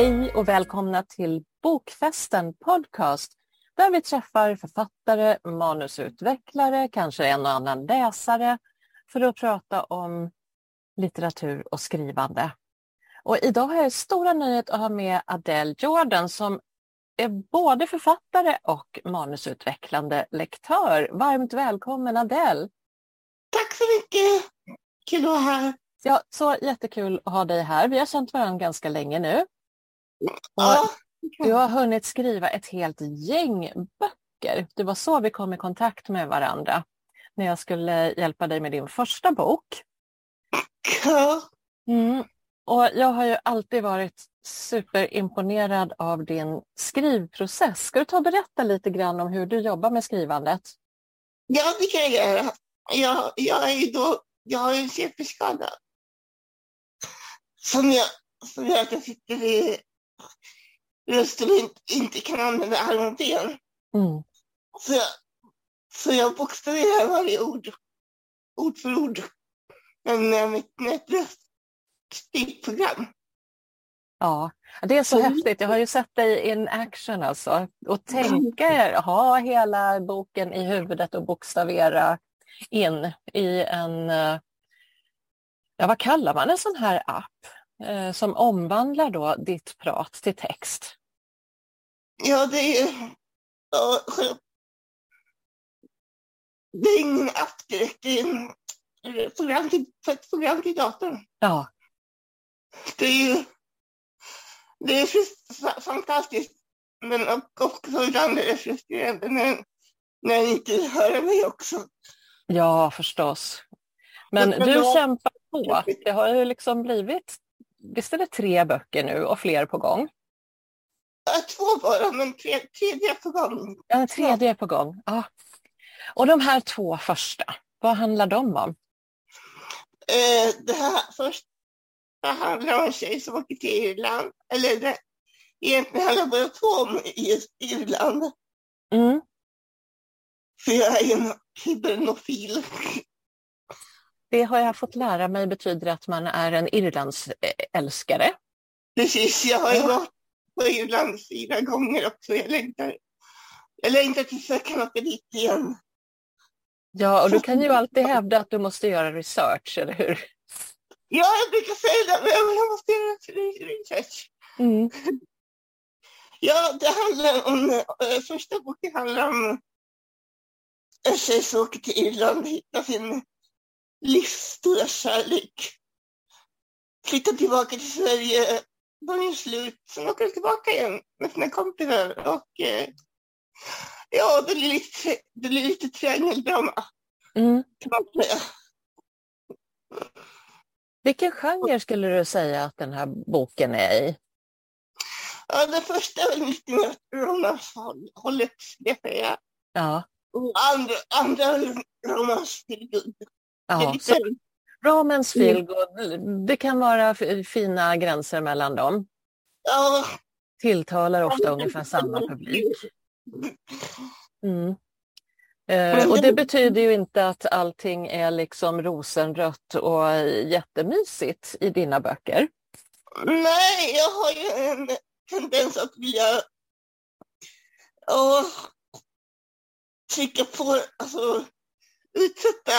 Hej och välkomna till Bokfesten podcast där vi träffar författare, manusutvecklare, kanske en och annan läsare för att prata om litteratur och skrivande. Och idag har jag stora nöjet att ha med Adele Jordan som är både författare och manusutvecklande lektör. Varmt välkommen Adele! Tack så mycket! Kul att vara här. Ja, så jättekul att ha dig här. Vi har känt varandra ganska länge nu. Ja, Du har hunnit skriva ett helt gäng böcker. Det var så vi kom i kontakt med varandra när jag skulle hjälpa dig med din första bok. Mm. Och jag har ju alltid varit superimponerad av din skrivprocess. Ska du ta och berätta lite grann om hur du jobbar med skrivandet? ja det kan jag göra. Jag, jag är då, jag har en CP-skada. Som jag, som gör att jag sitter i rösten och inte, inte kan använda arm och ben. Mm. Så jag, så jag bokstaverar varje ord, ord för ord. Med mitt nätlöst program. Ja, det är så Mm. häftigt. Jag har ju sett dig in action alltså. Och tänka er, ha hela boken i huvudet och bokstavera in i en, eh, ja vad kallar man en sån här app eh, som omvandlar då ditt prat till text? Ja, det är det är ingen app direkt. Det är en- ett program till, ett program till datorn. Ja, Det är ju... Det är fantastiskt. Men också ibland är det frustrerande när, när jag inte höra mig också. ja förstås. Men du kämpar på. Det har ju liksom blivit, det tre böcker nu och fler på gång? Två bara, men tre, tredje på gång. Ja, den tredje är på gång. Ja. Och de här två första, vad handlar de om? Eh, det här först det handlar om en tjej som åker till Irland. Eller det, egentligen handlar bara två om just Irland. Mm. För jag är en hibernofil. Det har jag fått lära mig betyder att man är en Irlandsälskare. Precis, jag har ju varit på Irland fyra gånger också. Jag längtar, jag längtar tills jag kan åka dit igen. Ja, och du kan ju alltid hävda att du måste göra research, eller hur? Ja, jag brukar säga det, men jag måste göra research. Mm. Ja, det handlar om, äh, första boken handlar om en tjej som åker till Irland och hittar sin livsstora kärlek. Flyttar tillbaka till Sverige, gör slut, sen åker de tillbaka igen med sina kompisar och eh, ja, det blir lite, det blir lite triangeldrama Mm. kan man säga. Vilken genre skulle du säga att den här boken är i? Ja, den första är väl lite mer romanshållet, det jag säga. Ja, Och andra, andra romans ja. Så romance feelgood, det kan vara fina gränser mellan dem. Ja, Tilltalar ofta ungefär samma publik. Mm. Eh, och det betyder ju inte att allting är liksom rosenrött och jättemysigt i dina böcker. Nej, jag har ju en tendens att vilja ja, trycka på, alltså utsätta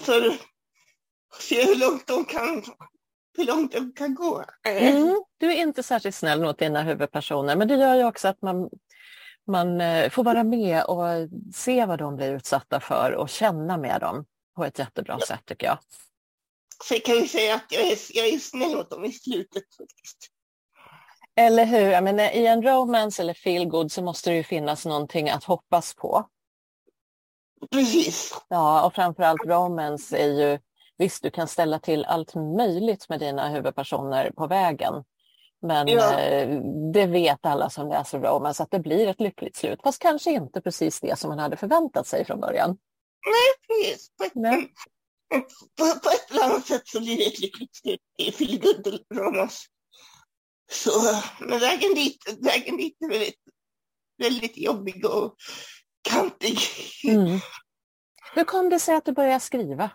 för se hur långt de kan, hur långt de kan gå. Mm. Du är inte särskilt snäll mot dina huvudpersoner men det gör ju också att man, man eh, får vara med och se vad de blir utsatta för och känna med dem på ett jättebra sätt tycker jag. Så jag kan ju säga att jag är, jag är snäll mot dem i slutet faktiskt. Eller hur? Jag menar, I en romance eller feelgood så måste det ju finnas någonting att hoppas på. Precis. Ja, och framförallt romance är ju, visst du kan ställa till allt möjligt med dina huvudpersoner på vägen. Men Ja. eh, det vet alla som läser romance att det blir ett lyckligt slut. Fast kanske inte precis det som man hade förväntat sig från början. Precis. På, ett, Nej. på, på ett eller annat sätt så blir det ett lyckligt slut i feelgood romance. Så, men vägen dit, vägen dit är väldigt, väldigt jobbig och kantig. Mm. Hur kom det sig att du började skriva?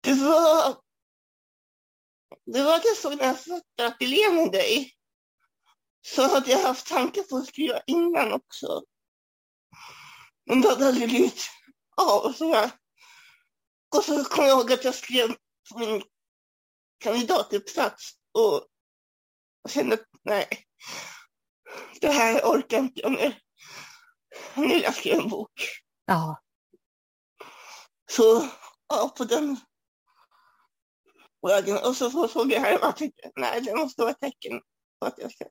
Det var... det var det så när jag fattade ateljén med dig så hade jag haft tankar på att skriva innan också. Men det hade aldrig blivit av. Så jag, och så kom jag ihåg att jag skrev på min kandidatuppsats och kände att nej, det här orkar inte jag mer. Nu jag skriva en bok. Ja. Så ja, på den vägen. Och så såg jag här och jag tänkte nej, det måste vara ett tecken på att jag ska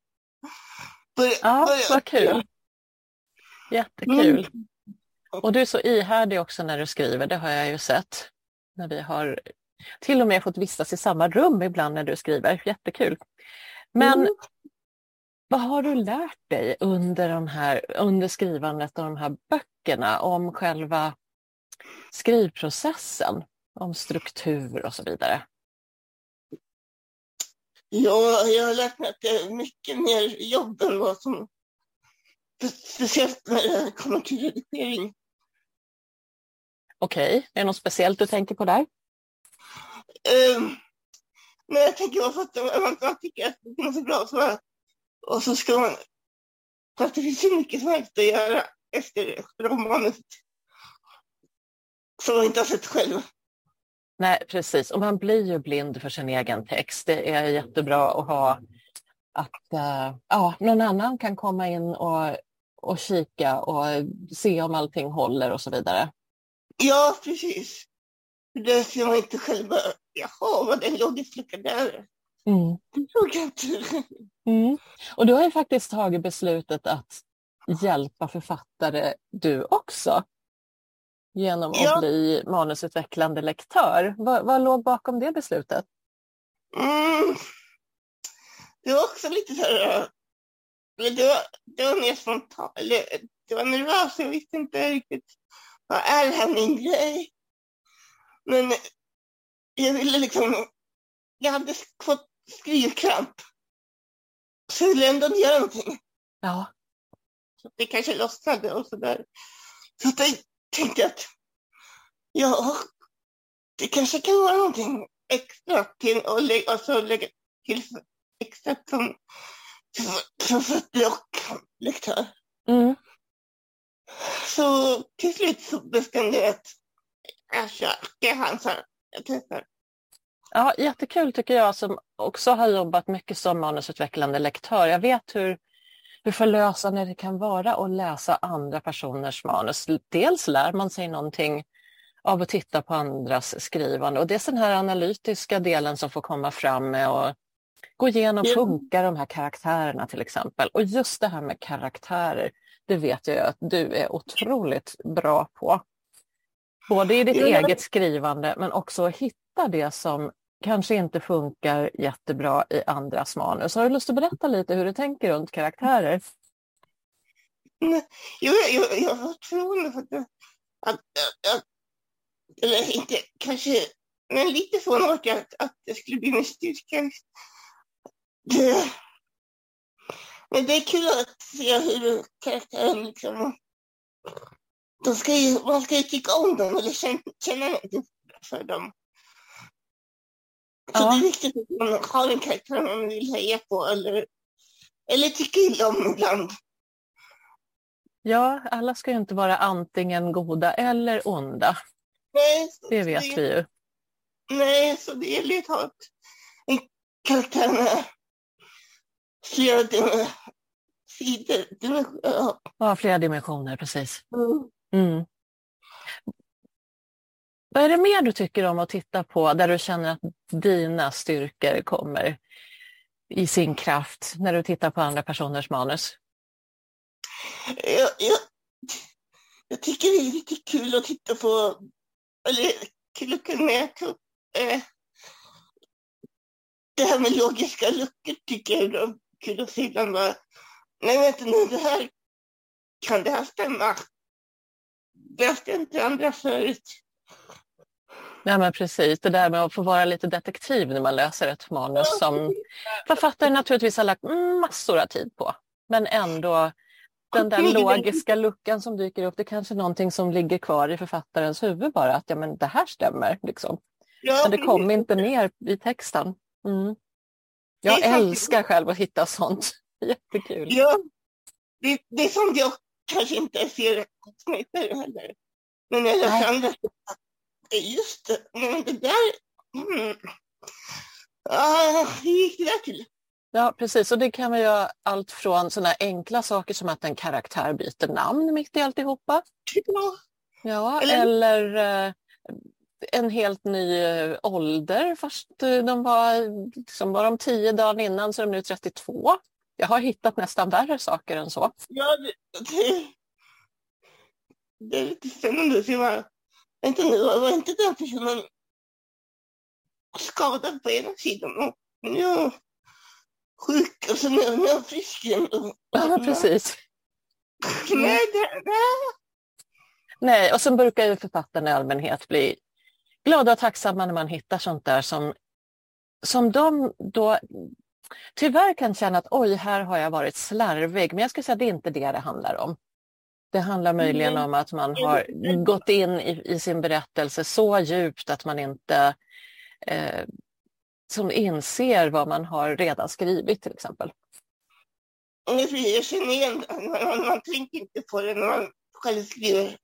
börja. Ja, börja. vad kul. Jättekul. Och du är så ihärdig också när du skriver, det har jag ju sett. När vi har till och med fått vistas i samma rum ibland när du skriver. Jättekul. Men Mm. Vad har du lärt dig under, de här, under skrivandet av de här böckerna om själva skrivprocessen? Om struktur och så vidare. Ja, jag har lärt mig att det är mycket mer jobb än vad som... Speciellt när det kommer till redigering. Okej, är det något speciellt du tänker på där? Um, men jag tänker bara för att man, man tycker att det är så bra så här, och så ska man... För att det finns så mycket som helst att göra efter romanen. Som man inte har sett själv. Nej, precis. Och man blir ju blind för sin egen text. Det är jättebra att ha att eh, ja, någon annan kan komma in och, och kika och se om allting håller och så vidare. Ja, precis. Det ser man inte själv. Jaha, vad den logisk lucka där. Mm. Det jag inte. Mm. Och du har ju faktiskt tagit beslutet att hjälpa författare du också. Genom att Ja. bli manusutvecklande lektör. Vad, vad låg bakom det beslutet? Mm. Det var också lite så här... Det var, det var mer spontant. Det var nervöst. Jag visste inte riktigt. Vad är det här min grej? Men jag ville liksom... Jag hade fått skrivkramp. Så ville ändå göra någonting. Ja, Så det kanske lossnade och sådär. Så att jag tänkte att ja, det kanske kan vara någonting extra till att lägga, alltså lägga till extra som som för blocklektör. mm. Så till slut så bestämde jag att jag kör det han sa. Jag testar. Ja, jättekul tycker jag som också har jobbat mycket som manusutvecklande lektör. Jag vet hur, hur förlösande det kan vara att läsa andra personers manus. Dels lär man sig någonting av att titta på andras skrivande och det är den här analytiska delen som får komma fram med och gå igenom, Ja. funkar de här karaktärerna till exempel. Och just det här med karaktärer, det vet jag att du är otroligt bra på. Både i ditt Ja. eget skrivande men också att hitta det som kanske inte funkar jättebra i andras manus. Har du lust att berätta lite hur du tänker runt karaktärer? Mm. Jo, jag, jag var tvungen för att, att, att, att eller inte kanske, men lite så att, att, att det skulle bli min styrka. Det, men det är kul att se hur karaktären liksom, de ska ju, man ska ju tycka om dem eller känna, känna någonting för dem. Så Ja. det är viktigt att man har en karaktär man vill heja på eller, eller tycka illa om ibland. Ja, alla ska ju inte vara antingen goda eller onda. Nej, Det vet vi ju. Nej, så det gäller att ha ett, en karaktär med flera dimensioner. Ja. Ja, flera dimensioner, precis. Mm. Vad är det mer du tycker om att titta på där du känner att dina styrkor kommer i sin kraft när du tittar på andra personers manus? Jag, jag, jag tycker det är lite kul att titta på, eller kul att kunna ta upp eh, det här med logiska luckor tycker jag är kul att se ibland bara, nej vänta nu, det här, kan det här stämma? Läste inte andra förut? Ja, men precis. Det där med att få vara lite detektiv när man läser ett manus som författaren naturligtvis har lagt massor av tid på. Men ändå den där logiska luckan som dyker upp, det är kanske är någonting som ligger kvar i författarens huvud bara, att ja men det här stämmer. Liksom. Men det kom inte ner i texten. Mm. Jag älskar själv att hitta sånt. Jättekul. Ja, det, det är sånt jag kanske inte ser själv heller. Men jag har andra just det, det där, mm. ah, hur gick det där till? Ja, precis. Och det kan vara göra allt från sådana enkla saker som att en karaktär byter namn mitt i alltihopa. Ja. Ja, eller, eller eh, en helt ny eh, ålder. Först eh, de var, liksom var de tio dagar innan så är de nu 32. Jag har hittat nästan värre saker än så. Ja, det, det, det är lite spännande. För var, inte, var inte den personen skadad på ena sidan och nu är sjuk och så nu är jag frisk igen. Ja, precis. Nej, det, det. Nej, och så brukar ju författarna i allmänhet bli glada och tacksamma när man hittar sånt där som, som de då tyvärr kan känna att oj, här har jag varit slarvig. Men jag skulle säga att det är inte det det handlar om. Det handlar möjligen om att man har gått in i, i sin berättelse så djupt att man inte eh, som inser vad man har redan skrivit till exempel. Jag känner igen. Man, man tänker inte på det när man själv skriver.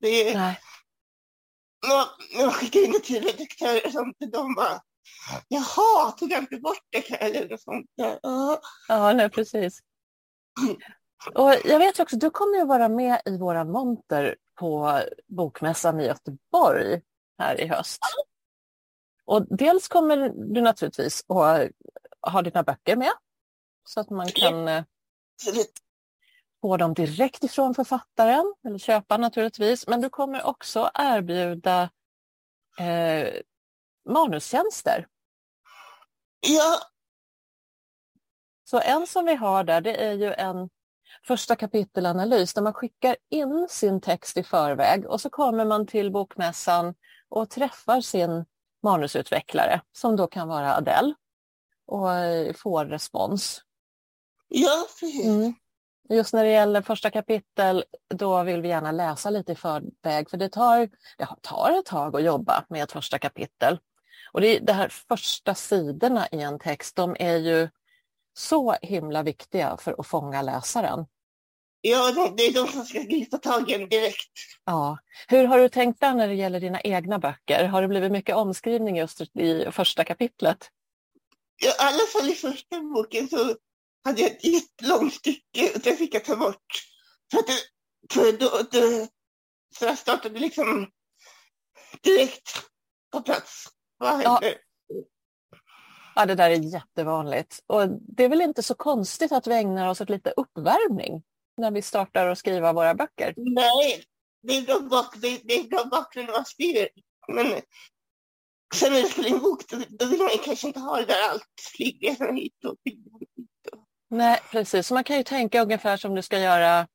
Det är, Nej. när man skickar in det till redaktörer som de bara Jaha, tog jag inte bort det eller något sånt. Ja. Ja, nej, precis. Och jag vet också, du kommer att vara med i våra monter på Bokmässan i Göteborg här i höst. Och dels kommer du naturligtvis att ha dina böcker med så att man kan eh, få dem direkt ifrån författaren eller köpa naturligtvis. Men du kommer också erbjuda eh, manustjänster. Ja, Så en som vi har där det är ju en första kapitelanalys där man skickar in sin text i förväg och så kommer man till bokmässan och träffar sin manusutvecklare som då kan vara Adele och eh, får respons. ja, precis. Mm. Just när det gäller första kapitel då vill vi gärna läsa lite i förväg för det tar, det tar ett tag att jobba med ett första kapitel. Och det, det här första sidorna i en text de är ju så himla viktiga för att fånga läsaren. Ja, det- är de som ska gripa tag i en direkt. Ja. Hur har du tänkt där när det gäller dina egna böcker? Har det blivit mycket omskrivning just i första kapitlet? Ja, I alla fall i första boken så hade jag ett jättelångt stycke och det fick jag ta bort. För att det, för då, det, så jag startade liksom direkt på plats. Vad Ja. händer? Ja, det där är jättevanligt. Och det är väl inte så konstigt att vi ägnar oss åt lite uppvärmning när vi startar att skriva våra böcker. Nej, det är de bak, det, det är de bakgrunden man skriver. Men sen när det spelar in bok då, då vill man ju kanske inte ha det där allt. Flygresorna hit och hit. Nej, precis. Så man kan ju tänka ungefär som du ska göra,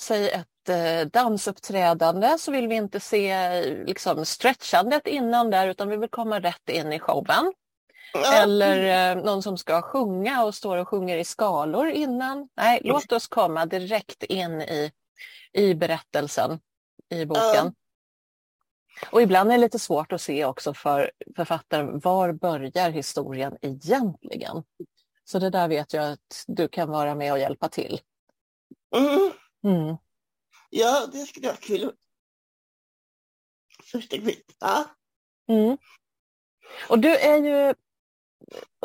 säg ett eh, dansuppträdande så vill vi inte se liksom, stretchandet innan där utan vi vill komma rätt in i showen. Eller eh, någon som ska sjunga och står och sjunger i skalor innan. Nej, låt oss komma direkt in i, i berättelsen i boken. Och ibland är det lite svårt att se också för författaren, var börjar historien egentligen? Så det där vet jag att du kan vara med och hjälpa till. Mm, Mm. ja, det skulle vara kul. Första kapitlet. Ja. Mm. Och du är ju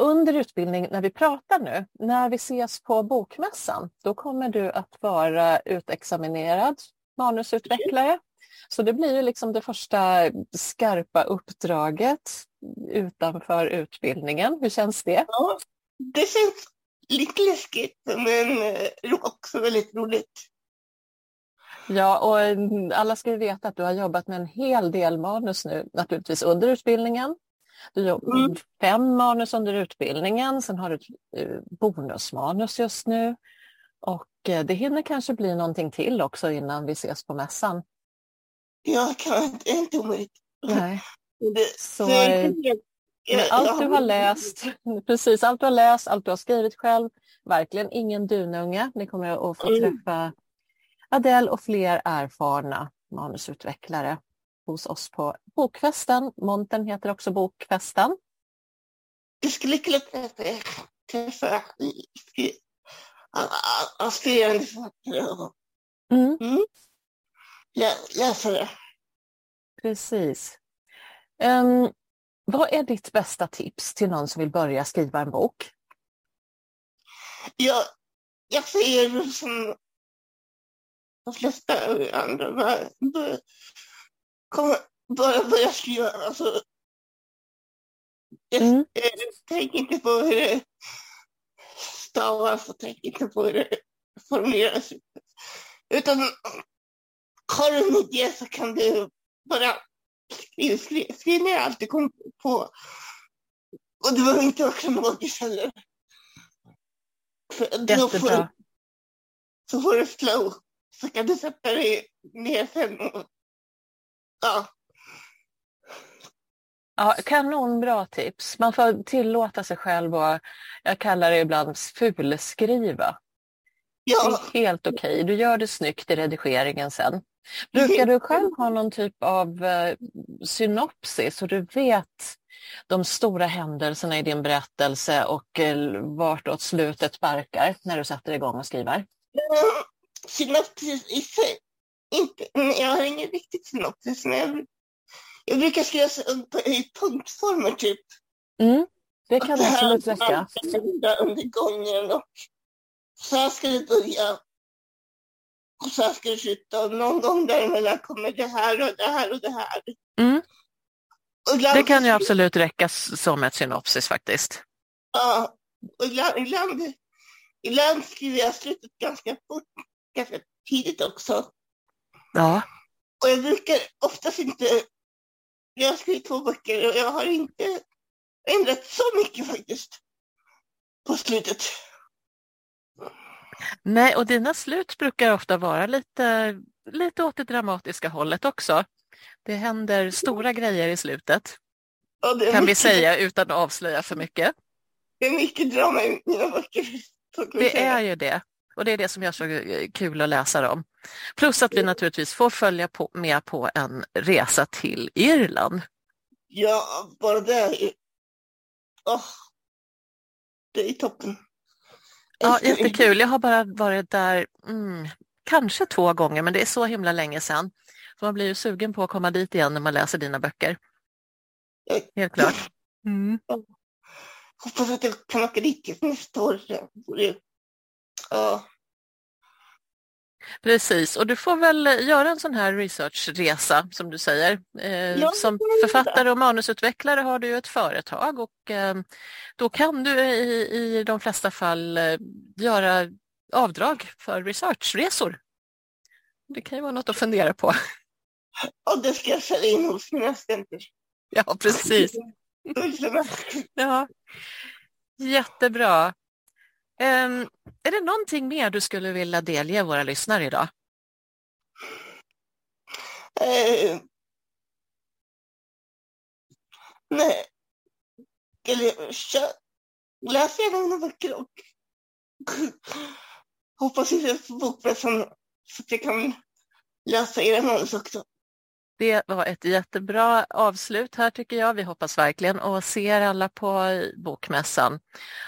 under utbildning när vi pratar nu, när vi ses på Bokmässan, då kommer du att vara utexaminerad manusutvecklare. Så det blir ju liksom det första skarpa uppdraget utanför utbildningen. Hur känns det? ja, det känns lite läskigt men eh, också väldigt roligt. Ja, och mm, alla ska ju veta att du har jobbat med en hel del manus nu, naturligtvis under utbildningen. Du jobbar Mm. fem manus under utbildningen, sen har du ett eh, bonusmanus just nu. Och eh, det hinner kanske bli någonting till också innan vi ses på mässan. Inte, det är inte omöjligt. Nej. Det, Så, det är eh, allt du har läst, precis allt du har läst, allt du har skrivit själv, verkligen ingen dununge. Ni kommer att få Mm. träffa Adele och fler erfarna manusutvecklare hos oss på Bokfesten. Monten heter också Bokfesten. du skulle kunna träffa, aspirerande författare Mm. mm, läsare. Precis. Ehm, vad är ditt bästa tips till någon som vill börja skriva en bok? Jag, jag säger som de flesta andra, bara, bara, kom, börja skriva. Alltså, jag, Mm. jag, tänk inte på hur det stavas och tänk inte på hur det formuleras. Utan har du en idé så kan du bara skriva, skriva, skriva ner allt du kommer på. Och det behöver inte vara kronologiskt heller. Får, Jättebra. så får du flow. Så kan du sätta dig ner sen och ja, Ja, kanonbra tips. Man får tillåta sig själv och jag kallar det ibland fulskriva. Det ja, är helt okej. Du gör det snyggt i redigeringen sen. Brukar du själv ha någon typ av eh, synopsis så du vet de stora händelserna i din berättelse och eh, vartåt slutet barkar när du sätter igång och skriver? synopsis i sig. Inte, jag har ingen riktigt synopsis, men jag, jag brukar skriva i punktformer typ. Mm, det kan här absolut räcka. under gången och så här ska det börja. Och så här ska det sluta någon gång däremellan kommer det här och det här och det här. Mm, Och ibland, det kan ju absolut räcka som ett synopsis faktiskt. Ja, och ibland, ibland, ibland skriver jag slutet ganska fort, ganska tidigt också. Ja, Och jag brukar oftast inte... Jag har skrivit två böcker och jag har inte ändrat så mycket faktiskt på slutet. nej, och dina slut brukar ofta vara lite, lite åt det dramatiska hållet också. Det händer stora grejer i slutet, är kan vi mycket, säga utan att avslöja för mycket. det är mycket drama i mina böcker. vi Det är ju det. Och det är det som gör så eh, kul att läsa dem. Plus att vi naturligtvis får följa på, med på en resa till Irland. Ja, bara det är. Åh, det är toppen. Ja, jättekul. Jag har bara varit där mm, kanske två gånger, men det är så himla länge sedan. Så man blir ju sugen på att komma dit igen när man läser dina böcker. Helt klart. Mm. Hoppas att jag kan åka dit nästa år. Ja, Precis, och du får väl göra en sån här researchresa som du säger. Eh, Ja, som författare och manusutvecklare har du ju ett företag och eh, då kan du i, i de flesta fall eh, göra avdrag för researchresor. Det kan ju vara något att fundera på. och det ska jag sälja in hos mina. Ja, precis. Ja, jättebra. Um, är det någonting mer du skulle vilja delge våra lyssnare idag? Uh, nej. Eller läs gärna mina böcker och hoppas att jag får bokmässan så att jag kan läsa era manus också. Det var ett jättebra avslut här tycker jag. Vi hoppas verkligen och ser alla på bokmässan.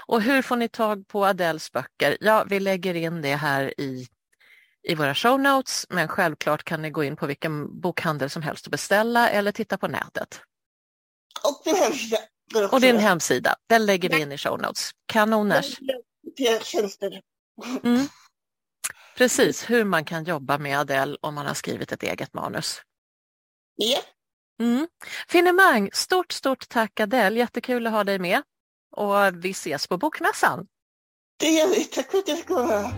Och hur får ni tag på Adels böcker? Ja, vi lägger in det här i, i våra show notes, men självklart kan ni gå in på vilken bokhandel som helst och beställa eller titta på nätet. Och din hemsida. Och din hemsida, den lägger vi in i show notes. Kanoners. Mm. Precis, hur man kan jobba med Adele om man har skrivit ett eget manus. Ja, Mm. Finemang, stort, stort tack Adele. Jättekul att ha dig med. Och vi ses på Bokmässan. det gör vi. Tack för att jag fick vara.